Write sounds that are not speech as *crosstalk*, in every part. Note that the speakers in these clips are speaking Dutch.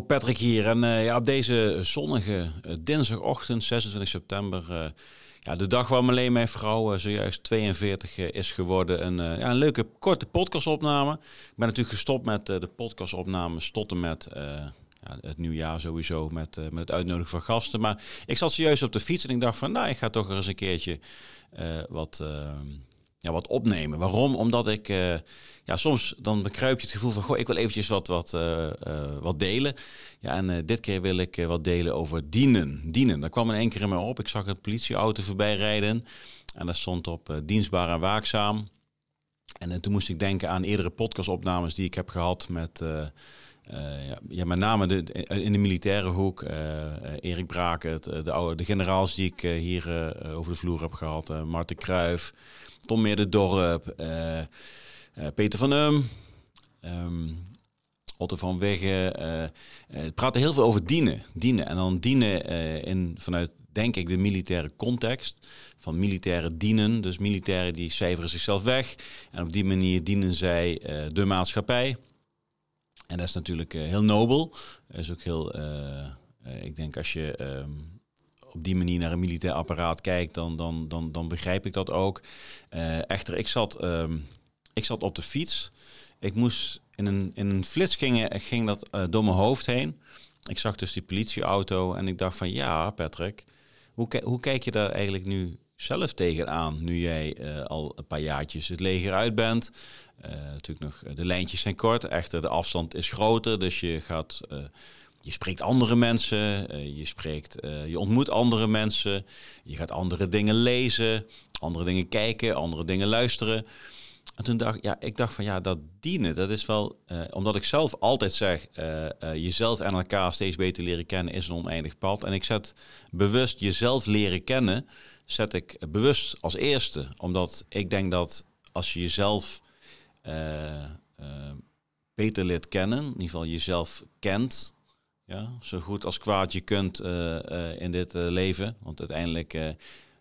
Patrick hier. En uh, ja, op deze zonnige uh, dinsdagochtend, 26 september, uh, ja, de dag waar alleen mijn vrouw zojuist 42 is geworden. Een, ja, een leuke korte podcastopname. Ik ben natuurlijk gestopt met de podcastopnames tot en met ja, het nieuwjaar sowieso met, met het uitnodigen van gasten. Maar ik zat zojuist op de fiets en ik dacht van, nou, ik ga toch eens een keertje wat ja, wat opnemen. Waarom? Omdat ik uh, ja, soms dan bekruip je het gevoel van goh, ik wil eventjes wat, wat, uh, uh, wat delen. Ja, en dit keer wil ik wat delen over dienen. Dienen, dat kwam in één keer in me op. Ik zag een politieauto voorbij rijden en daar stond op dienstbaar en waakzaam. En toen moest ik denken aan eerdere podcastopnames die ik heb gehad met ja, ja, met name de, in de militaire hoek, Erik Braket, de, oude, de generaals die ik hier over de vloer heb gehad, Marten Kruijf, Tom Meerderdorp, Peter van Um, um, Otto van Wegge. het praten heel veel over dienen, dienen. En dan dienen in, vanuit, denk ik, de militaire context. Van militaire dienen. Dus militairen die cijferen zichzelf weg. En op die manier dienen zij de maatschappij. En dat is natuurlijk uh, heel nobel. Dat is ook heel, uh, ik denk als je um, op die manier naar een militair apparaat kijkt, dan, dan, dan, dan begrijp ik dat ook. echter, ik zat, um, ik zat op de fiets. Ik moest in een, in een flits ging, ging dat door mijn hoofd heen. Ik zag dus die politieauto en ik dacht van ja, Patrick, hoe, hoe kijk je daar eigenlijk nu zelf tegenaan nu jij uh, al een paar jaartjes het leger uit bent? Natuurlijk nog, eh, de lijntjes zijn kort, echter de afstand is groter, dus je gaat, je spreekt andere mensen, je spreekt, je ontmoet andere mensen, je gaat andere dingen lezen, andere dingen kijken, andere dingen luisteren. En toen dacht ja, ik dacht van ja, dat dienen, dat is wel, omdat ik zelf altijd zeg, jezelf en elkaar steeds beter leren kennen is een oneindig pad. En ik zet bewust jezelf leren kennen, zet ik bewust als eerste, omdat ik denk dat als je jezelf beter leert kennen, in ieder geval jezelf kent. Ja, zo goed als kwaad je kunt uh, in dit leven. Want uiteindelijk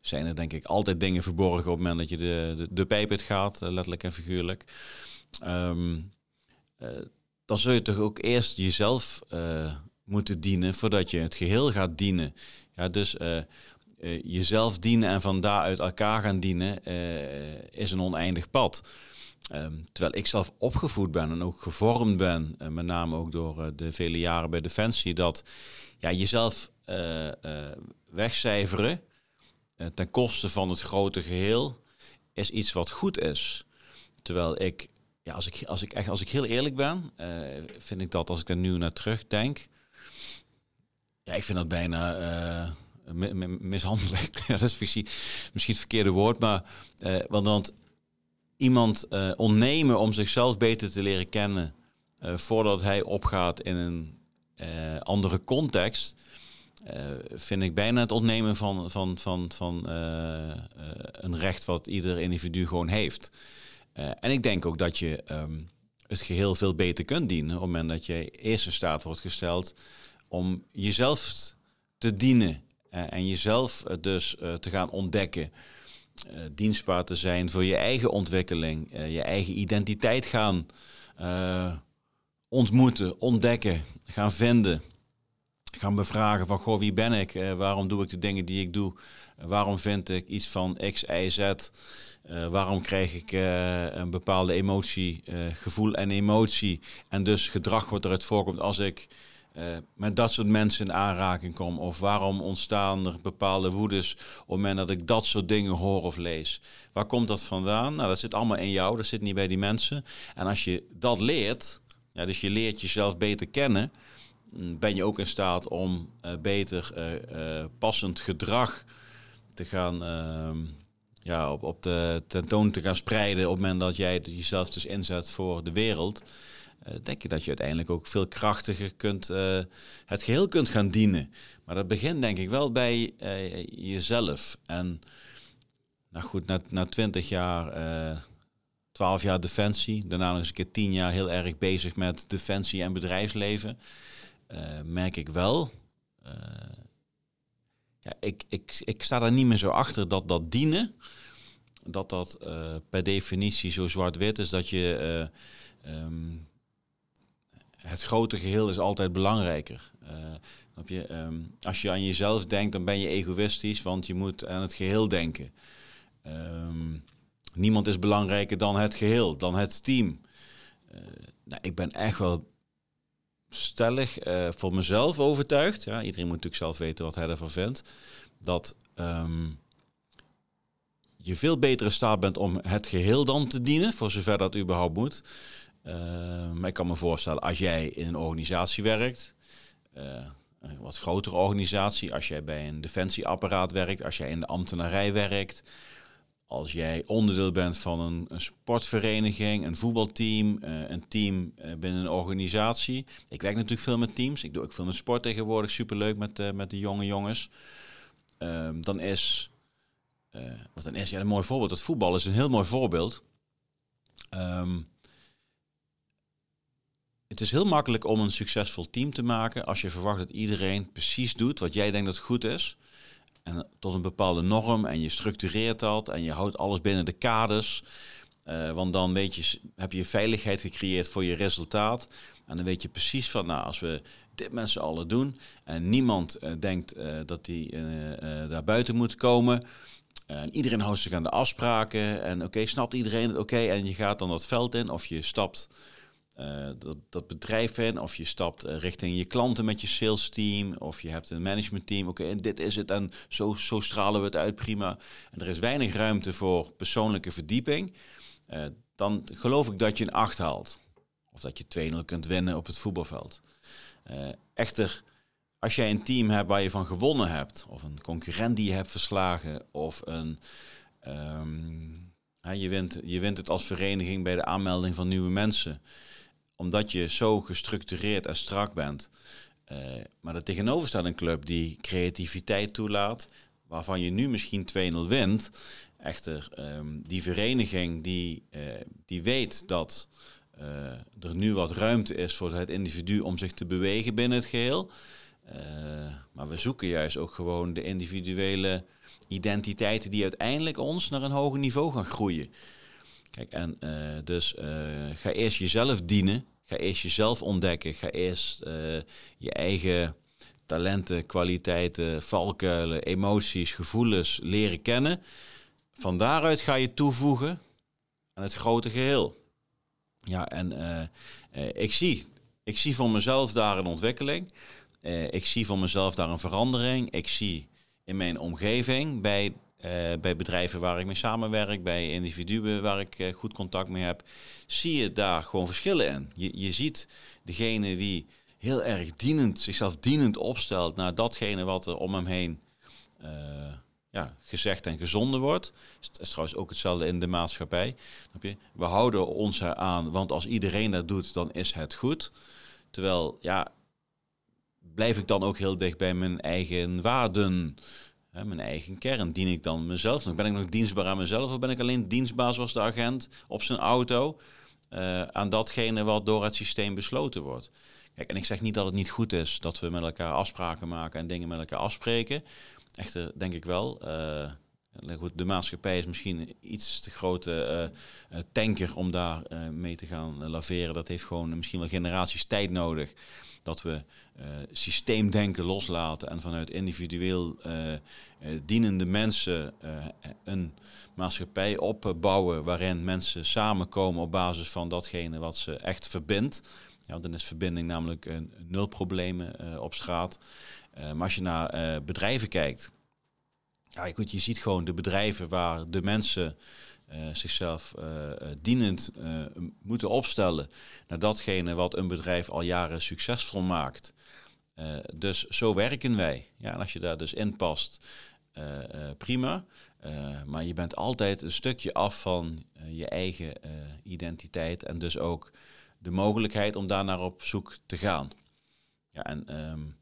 zijn er denk ik altijd dingen verborgen op het moment dat je de, de, pijp het gaat, letterlijk en figuurlijk. Um, dan zul je toch ook eerst jezelf moeten dienen voordat je het geheel gaat dienen. Ja, dus jezelf dienen en van daaruit elkaar gaan dienen is een oneindig pad. Um, terwijl ik zelf opgevoed ben en ook gevormd ben, uh, met name ook door uh, de vele jaren bij Defensie, dat ja, jezelf uh, wegcijferen ten koste van het grote geheel is iets wat goed is. Terwijl ik, ja, als ik, als ik, echt, als ik heel eerlijk ben, vind ik dat als ik er nu naar terugdenk, ja, ik vind dat bijna mishandelijk. *laughs* dat is misschien, misschien het verkeerde woord, maar want, want iemand uh, ontnemen om zichzelf beter te leren kennen uh, voordat hij opgaat in een uh, andere context, vind ik bijna het ontnemen van, van, van, van een recht wat ieder individu gewoon heeft. en ik denk ook dat je um, het geheel veel beter kunt dienen op het moment dat je eerst in staat wordt gesteld om jezelf te dienen en jezelf dus te gaan ontdekken. Uh, dienstbaar te zijn voor je eigen ontwikkeling, uh, je eigen identiteit gaan uh, ontmoeten, ontdekken, gaan vinden. Gaan bevragen van, goh, wie ben ik? waarom doe ik de dingen die ik doe? waarom vind ik iets van X, Y, Z? waarom krijg ik een bepaalde emotie, gevoel en emotie? En dus gedrag wat eruit voorkomt als ik uh, met dat soort mensen in aanraking kom? Of waarom ontstaan er bepaalde woedes op het moment dat ik dat soort dingen hoor of lees? Waar komt dat vandaan? Nou, dat zit allemaal in jou, dat zit niet bij die mensen. En als je dat leert, ja, dus je leert jezelf beter kennen, mm, ben je ook in staat om uh, beter uh, passend gedrag te gaan ehm, ja, op, op de tentoon te gaan spreiden op het moment dat jij jezelf dus inzet voor de wereld. Eh, denk je dat je uiteindelijk ook veel krachtiger kunt, uh, het geheel kunt gaan dienen. Maar dat begint denk ik wel bij uh, jezelf. En nou goed, na, na 20 jaar, 12 jaar defensie, daarna nog eens een keer 10 jaar heel erg bezig met defensie en bedrijfsleven, merk ik wel. ja, ik, ik, ik sta daar niet meer zo achter dat dat dienen, dat dat per definitie zo zwart-wit is dat je um, het grote geheel is altijd belangrijker. je, ehm, als je aan jezelf denkt, dan ben je egoïstisch, want je moet aan het geheel denken. Ehm, niemand is belangrijker dan het geheel, dan het team. nou, ik ben echt wel stellig uh, voor mezelf overtuigd. Ja, iedereen moet natuurlijk zelf weten wat hij ervan vindt. Dat ehm, je veel beter in staat bent om het geheel dan te dienen, voor zover dat überhaupt moet. Uh, maar ik kan me voorstellen, als jij in een organisatie werkt, uh, een wat grotere organisatie, als jij bij een defensieapparaat werkt, als jij in de ambtenarij werkt, als jij onderdeel bent van een, een sportvereniging, een voetbalteam, uh, een team binnen een organisatie. Ik werk natuurlijk veel met teams. Ik doe ook veel met sport tegenwoordig. Superleuk met, met de jonge jongens. Ehm, dan is, wat dan is ja, een mooi voorbeeld. Het voetbal is een heel mooi voorbeeld. Um, het is heel makkelijk om een succesvol team te maken als je verwacht dat iedereen precies doet wat jij denkt dat goed is. En tot een bepaalde norm en je structureert dat en je houdt alles binnen de kaders. Uh, want dan weet je, heb je veiligheid gecreëerd voor je resultaat. En dan weet je precies van, nou, als we dit met z'n allen doen en niemand uh, denkt uh, dat die daar buiten moet komen. En iedereen houdt zich aan de afspraken. En oké, snapt iedereen het? Oké, en je gaat dan dat veld in of je stapt uh, dat, dat bedrijf in, of je stapt uh, richting je klanten met je sales team, of je hebt een management team. Oké, dit is het en zo, zo stralen we het uit, prima. En er is weinig ruimte voor persoonlijke verdieping. Uh, dan geloof ik dat je een 8 haalt. Of dat je 2-0 kunt winnen op het voetbalveld. echter, als jij een team hebt waar je van gewonnen hebt, of een concurrent die je hebt verslagen, of een. Um, je, wint, je wint het als vereniging bij de aanmelding van nieuwe mensen omdat je zo gestructureerd en strak bent. Uh, maar er tegenover staat een club die creativiteit toelaat, waarvan je nu misschien 2-0 wint. Echter, um, die vereniging die, uh, die weet dat uh, er nu wat ruimte is voor het individu om zich te bewegen binnen het geheel. maar we zoeken juist ook gewoon de individuele identiteiten die uiteindelijk ons naar een hoger niveau gaan groeien. Kijk, en uh, dus uh, ga eerst jezelf dienen. Ga eerst jezelf ontdekken. Ga eerst uh, je eigen talenten, kwaliteiten, valkuilen, emoties, gevoelens leren kennen. Van daaruit ga je toevoegen aan het grote geheel. Ja, en ik, zie, ik zie voor mezelf daar een ontwikkeling. ik zie voor mezelf daar een verandering. Ik zie in mijn omgeving bij bij bedrijven waar ik mee samenwerk, bij individuen waar ik uh, goed contact mee heb, zie je daar gewoon verschillen in. Je, je ziet degene die heel erg dienend, zichzelf dienend opstelt naar datgene wat er om hem heen uh, ja, gezegd en gezonden wordt. Dat is trouwens ook hetzelfde in de maatschappij. We houden ons eraan, want als iedereen dat doet, dan is het goed. Terwijl, ja, blijf ik dan ook heel dicht bij mijn eigen waarden mijn eigen kern. Dien ik dan mezelf nog? Ben ik nog dienstbaar aan mezelf of ben ik alleen dienstbaar zoals de agent op zijn auto uh, aan datgene wat door het systeem besloten wordt? Kijk, en ik zeg niet dat het niet goed is dat we met elkaar afspraken maken en dingen met elkaar afspreken. Echter, denk ik wel. Uh, Goed, de maatschappij is misschien iets te grote uh, tanker om daar mee te gaan laveren. Dat heeft gewoon misschien wel generaties tijd nodig dat we systeemdenken loslaten en vanuit individueel dienende mensen een maatschappij opbouwen waarin mensen samenkomen op basis van datgene wat ze echt verbindt. Ja, dan is verbinding namelijk een nul problemen op straat. maar als je naar bedrijven kijkt, ja, goed, je ziet gewoon de bedrijven waar de mensen uh, zichzelf uh, dienend uh, moeten opstellen naar datgene wat een bedrijf al jaren succesvol maakt. dus zo werken wij. Ja, en als je daar dus in past, prima. maar je bent altijd een stukje af van je eigen identiteit en dus ook de mogelijkheid om daar naar op zoek te gaan. Ja, en um,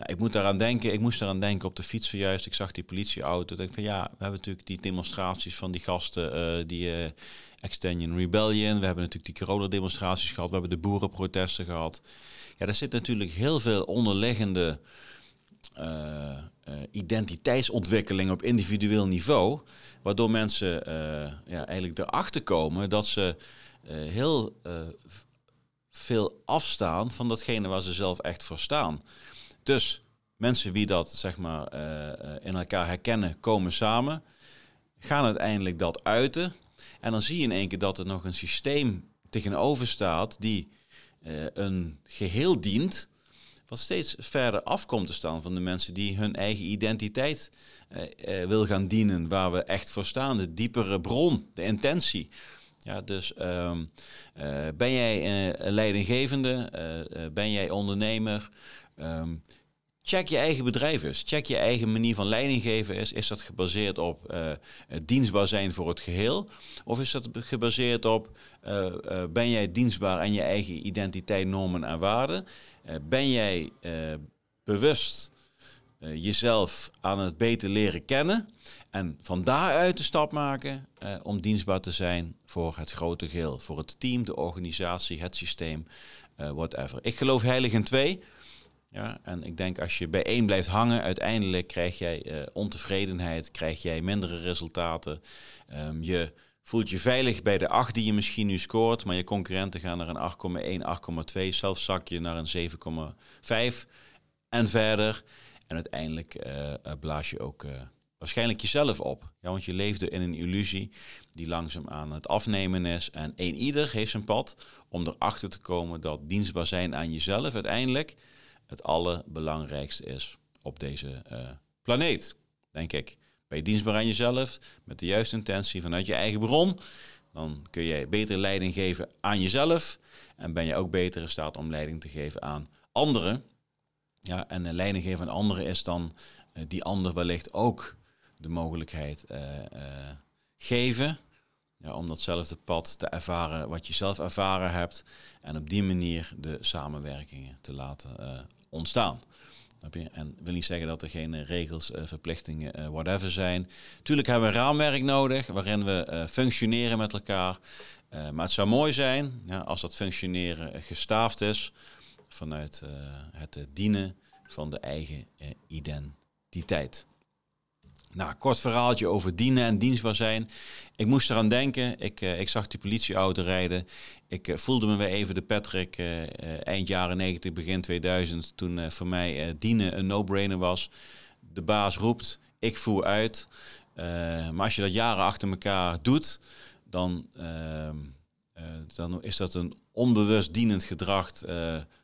nou, ik moet daaraan denken, ik moest eraan denken op de fiets zojuist. Ik zag die politieauto. Ik van ja, we hebben natuurlijk die demonstraties van die gasten, uh, die uh, Extension Rebellion. We hebben natuurlijk die corona-demonstraties gehad. We hebben de boerenprotesten gehad. Ja, daar zit natuurlijk heel veel onderliggende uh, identiteitsontwikkeling op individueel niveau. Waardoor mensen ja, eigenlijk erachter komen dat ze heel veel afstaan van datgene waar ze zelf echt voor staan. Dus mensen die dat zeg maar in elkaar herkennen, komen samen, gaan uiteindelijk dat uiten. En dan zie je in één keer dat er nog een systeem tegenover staat die een geheel dient wat steeds verder afkomt te staan van de mensen die hun eigen identiteit uh, wil gaan dienen, waar we echt voor staan, de diepere bron, de intentie. Ja, dus ehm, eh, ben jij leidinggevende, ben jij ondernemer, ehm, check je eigen bedrijf eens. Check je eigen manier van leiding geven is. Is dat gebaseerd op uh, dienstbaar zijn voor het geheel? Of is dat gebaseerd op uh, uh, ben jij dienstbaar aan je eigen identiteit, normen en waarden? ben jij bewust jezelf aan het beter leren kennen? En van daaruit de stap maken om dienstbaar te zijn voor het grote geheel. Voor het team, de organisatie, het systeem, whatever. Ik geloof heilig in twee. Ja, en ik denk als je bij één blijft hangen, uiteindelijk krijg jij uh, ontevredenheid, krijg jij mindere resultaten. Um, je voelt je veilig bij de 8 die je misschien nu scoort, maar je concurrenten gaan naar een 8,1, 8,2, zelfs zak je naar een 7,5 en verder. En uiteindelijk uh, blaas je ook waarschijnlijk jezelf op. Ja, want je leefde in een illusie die langzaam aan het afnemen is. En een ieder heeft zijn pad om erachter te komen dat dienstbaar zijn aan jezelf uiteindelijk het allerbelangrijkste is op deze uh, planeet, denk ik. Ben je dienstbaar aan jezelf, met de juiste intentie vanuit je eigen bron, dan kun je betere leiding geven aan jezelf en ben je ook beter in staat om leiding te geven aan anderen. Ja, en leiding geven aan anderen is dan uh, die ander wellicht ook de mogelijkheid uh, geven ja, om datzelfde pad te ervaren wat je zelf ervaren hebt. En op die manier de samenwerkingen te laten uh, ontstaan. En wil niet zeggen dat er geen regels, uh, verplichtingen, uh, whatever zijn. Tuurlijk hebben we een raamwerk nodig waarin we functioneren met elkaar. maar het zou mooi zijn ja, als dat functioneren gestaafd is vanuit het dienen van de eigen identiteit. Nou, kort verhaaltje over dienen en dienstbaar zijn. Ik moest eraan denken. Ik, uh, ik zag die politieauto rijden. Ik uh, voelde me weer even de Patrick uh, eind jaren 90, begin 2000. Toen voor mij dienen een no-brainer was. De baas roept, ik voer uit. maar als je dat jaren achter elkaar doet, dan, ehm, dan is dat een onbewust dienend gedrag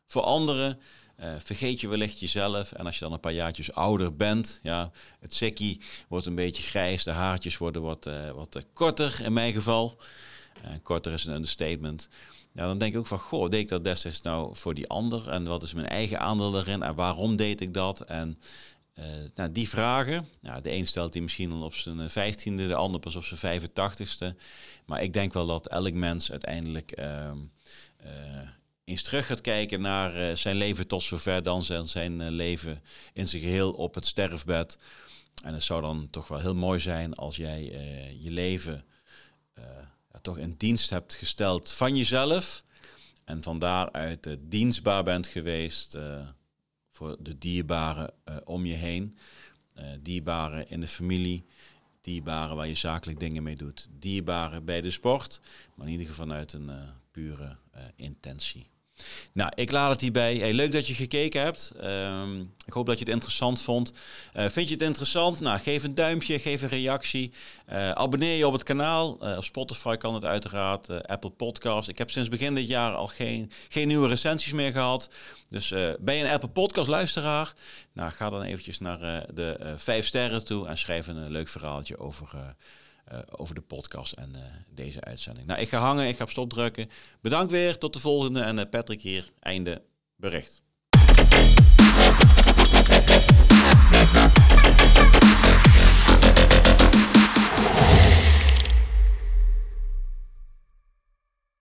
voor anderen. Uh, vergeet je wellicht jezelf. En als je dan een paar jaartjes ouder bent, ja, het sikkie wordt een beetje grijs, de haartjes worden wat, uh, wat korter in mijn geval. Korter is een understatement. Ja, dan denk ik ook van, goh, deed ik dat destijds nou voor die ander? En wat is mijn eigen aandeel daarin? En waarom deed ik dat? En nou, die vragen, de een stelt die misschien dan op zijn vijftiende, de ander pas op zijn 85 Maar ik denk wel dat elk mens uiteindelijk ehm, eens terug gaat kijken naar uh, zijn leven tot zover dan zijn, zijn uh, leven in zijn geheel op het sterfbed. En het zou dan toch wel heel mooi zijn als jij uh, je leven ja, toch in dienst hebt gesteld van jezelf. En van daaruit dienstbaar bent geweest voor de dierbaren om je heen. dierbaren in de familie, dierbaren waar je zakelijk dingen mee doet. Dierbaren bij de sport, maar in ieder geval vanuit een pure intentie. Nou, ik laat het hierbij. Hey, leuk dat je gekeken hebt. Um, ik hoop dat je het interessant vond. Uh, vind je het interessant? Nou, geef een duimpje, geef een reactie. Uh, abonneer je op het kanaal. Uh, op Spotify kan het uiteraard. Apple Podcast. Ik heb sinds begin dit jaar al geen, geen nieuwe recensies meer gehad. Dus ben je een Apple Podcast luisteraar? Nou, ga dan eventjes naar de vijf sterren toe en schrijf een leuk verhaaltje over eh, over de podcast en eh, deze uitzending. Nou, ik ga hangen, ik ga op stop drukken. Bedankt weer, tot de volgende en eh, Patrick hier, einde bericht.